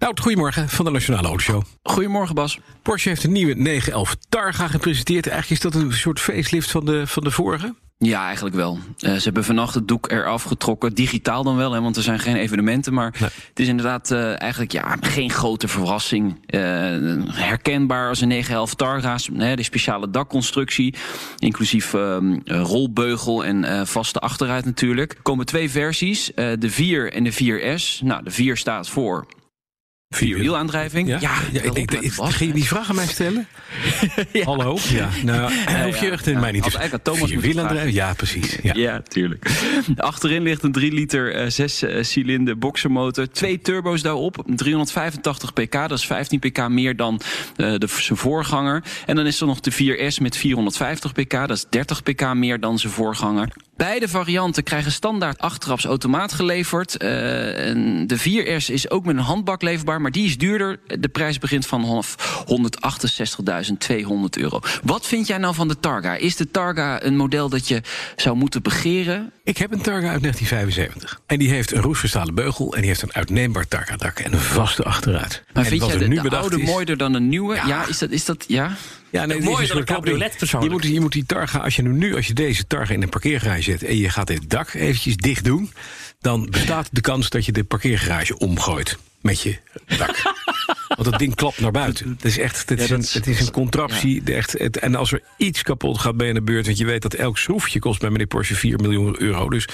Nout, goedemorgen van de Nationale Autoshow. Goedemorgen Bas. Porsche heeft een nieuwe 911 Targa gepresenteerd. Eigenlijk is dat een soort facelift van de, van de vorige? Ja, eigenlijk wel. Uh, ze hebben vannacht het doek eraf getrokken. Digitaal dan wel, hè, want er zijn geen evenementen. Maar nee. het is inderdaad uh, eigenlijk ja, geen grote verrassing. Uh, herkenbaar als een 911 Targa's. Hè, de speciale dakconstructie. Inclusief rolbeugel en vaste achteruit natuurlijk. Er komen twee versies. de 4 en de 4S. Nou, de 4 staat voor Vierwielaandrijving? Ja, ja, ja ik, ik, ik, ging je die vraag aan mij stellen? ja. Hallo? Ja, nou, ja, hoef je echt in mij niet te eigenlijk Thomas Vierwielaandrijving? Ja, precies. Ja, tuurlijk. Achterin ligt een 3 liter uh, 6 uh, cilinder boxermotor. Twee turbo's daarop. 385 pk, dat is 15 pk meer dan uh, de, zijn voorganger. En dan is er nog de 4S met 450 pk, dat is 30 pk meer dan zijn voorganger. Beide varianten krijgen standaard achtertraps automaat geleverd. Uh, de 4S is ook met een handbak leverbaar, maar die is duurder. De prijs begint van 168.200 euro. Wat vind jij nou van de Targa? Is de Targa een model dat je zou moeten begeren? Ik heb een Targa uit 1975. En die heeft een roestverstalen beugel en die heeft een uitneembaar Targa-dak en een vaste achteruit. Maar en vind jij de, nu de oude is, mooier dan een nieuwe? Ja, ja is, dat, is dat... Ja? Ja, nee, mooier dan een cabriolet persoonlijk. Je moet, je moet die Targa, als je nu, nu als je deze Targa in een parkeergarage zet en je gaat het dak eventjes dicht doen, dan bestaat de kans dat je de parkeergarage omgooit met je dak. Want dat ding klapt naar buiten. Het is echt het is, een, het is een contraptie. Ja. Echt, het, en als er iets kapot gaat bij de beurt... want je weet dat elk schroefje kost bij meneer Porsche 4 miljoen euro. Dus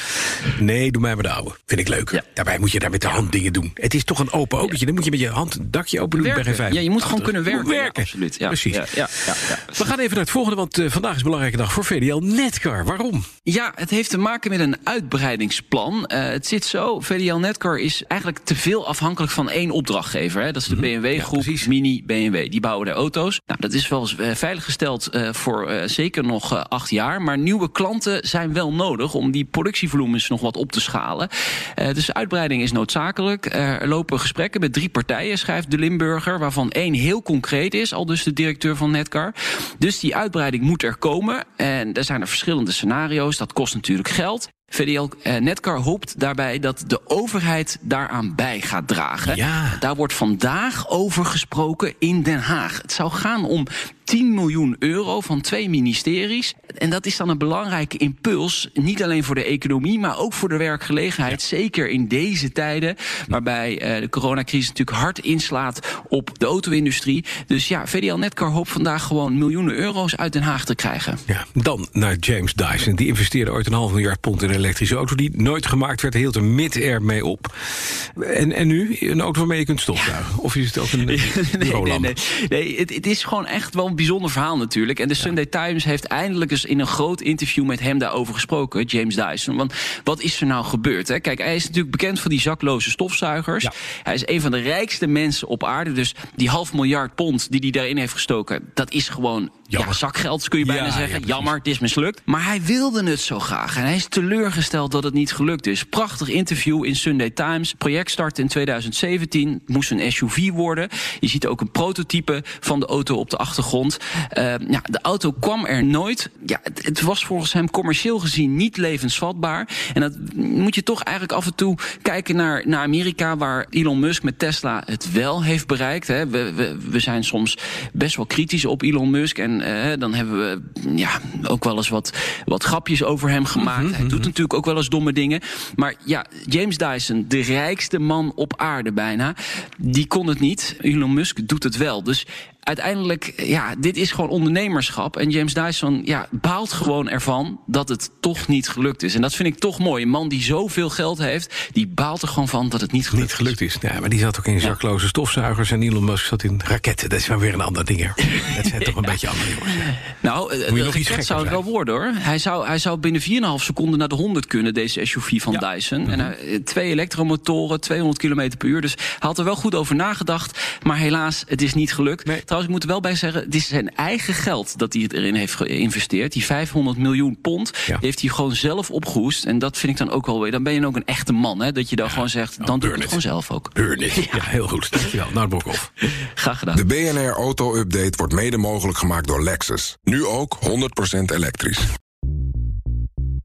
nee, doe mij maar de oude. Vind ik leuk. Ja. Daarbij moet je daar met de hand dingen doen. Het is toch een open autootje. Dan moet je met je hand een dakje open doen werken. bij geen vijf. Ja, je moet gewoon kunnen werken. werken. absoluut. Precies. We gaan even naar het volgende, want uh, vandaag is een belangrijke dag voor VDL Netcar. Waarom? Ja, het heeft te maken met een uitbreidingsplan. Uh, het zit zo, VDL Netcar is eigenlijk te veel afhankelijk van één opdrachtgever. Hè. Dat is de BMW-groep, ja, Mini, BMW. Die bouwen de auto's. Nou, dat is wel uh, veiliggesteld uh, voor uh, zeker nog acht jaar. Maar nieuwe klanten zijn wel nodig om die productievolumes nog wat op te schalen. dus uitbreiding is noodzakelijk. er lopen gesprekken met drie partijen, schrijft de Limburger. Waarvan één heel concreet is, al dus de directeur van Netcar. Dus die uitbreiding moet er komen. En er zijn er verschillende scenario's. Dat kost natuurlijk geld. VDL eh, Netcar hoopt daarbij dat de overheid daaraan bij gaat dragen. Ja. Daar wordt vandaag over gesproken in Den Haag. Het zou gaan om 10 miljoen euro van twee ministeries. En dat is dan een belangrijke impuls. Niet alleen voor de economie, maar ook voor de werkgelegenheid. Ja. Zeker in deze tijden, waarbij uh, de coronacrisis natuurlijk hard inslaat op de auto-industrie. Dus ja, VDL Netcar hoopt vandaag gewoon miljoenen euro's uit Den Haag te krijgen. Ja, dan naar James Dyson. Die investeerde ooit een half miljard pond in elektrische auto die nooit gemaakt werd. hield er mid-air mee op. En, en nu een auto waarmee je kunt stofzuigen? Ja. Of is het ook een nee, nee, nee, nee. Het, het is gewoon echt wel een bijzonder verhaal natuurlijk. En de Sunday ja. Times heeft eindelijk eens in een groot interview met hem daarover gesproken, James Dyson. Want wat is er nou gebeurd? Hè? Kijk, hij is natuurlijk bekend voor die zakloze stofzuigers. Ja. Hij is een van de rijkste mensen op aarde. Dus die half miljard pond die hij daarin heeft gestoken, dat is gewoon ja, zakgeld kun je bijna ja, zeggen. ja, Jammer, het is mislukt. Maar hij wilde het zo graag. En hij is teleurgesteld dat het niet gelukt is. Prachtig interview in Sunday Times. Project start in 2017. Moest een SUV worden. Je ziet ook een prototype van de auto op de achtergrond. Uh, ja, de auto kwam er nooit. Ja, het, het, was volgens hem commercieel gezien niet levensvatbaar. En dat moet je toch eigenlijk af en toe kijken naar, naar Amerika... waar Elon Musk met Tesla het wel heeft bereikt. Hè. We, we, we zijn soms best wel kritisch op Elon Musk... En uh, dan hebben we ja, ook wel eens wat, wat grapjes over hem gemaakt. Mm -hmm. Hij doet natuurlijk ook wel eens domme dingen. Maar ja, James Dyson, de rijkste man op aarde bijna, die kon het niet. Elon Musk doet het wel. Dus uiteindelijk, ja, dit is gewoon ondernemerschap. En James Dyson ja, baalt gewoon ervan dat het toch niet gelukt is. En dat vind ik toch mooi. Een man die zoveel geld heeft, die baalt er gewoon van dat het niet gelukt, niet gelukt is. Ja, maar die zat ook in zakloze stofzuigers en Elon Musk zat in raketten. Dat is wel weer een ander ding. Dat zijn toch een beetje andere Nou, dat gekker zou het wel worden hoor. Hij zou, hij zou binnen 4,5 seconden naar de 100 kunnen, deze SUV van Ja. Dyson. En hij- twee elektromotoren, 200 km per uur. Dus hij had er wel goed over nagedacht. Maar helaas, het is niet gelukt. Nee. Trouwens, ik moet er wel bij zeggen, het is zijn eigen geld dat hij het erin heeft geïnvesteerd. Die 500 miljoen pond Ja. heeft hij gewoon zelf opgehoest. En dat vind ik dan ook wel weer. Dan ben je ook een echte man, hè? Dat je dan gewoon zegt, dan doe ik het gewoon zelf ook. Burn it. Ja, heel goed. Dankjewel. Nou, Bokhoff. Graag gedaan. De BNR Auto Update wordt mede mogelijk gemaakt door Lexus. Nu ook 100% elektrisch.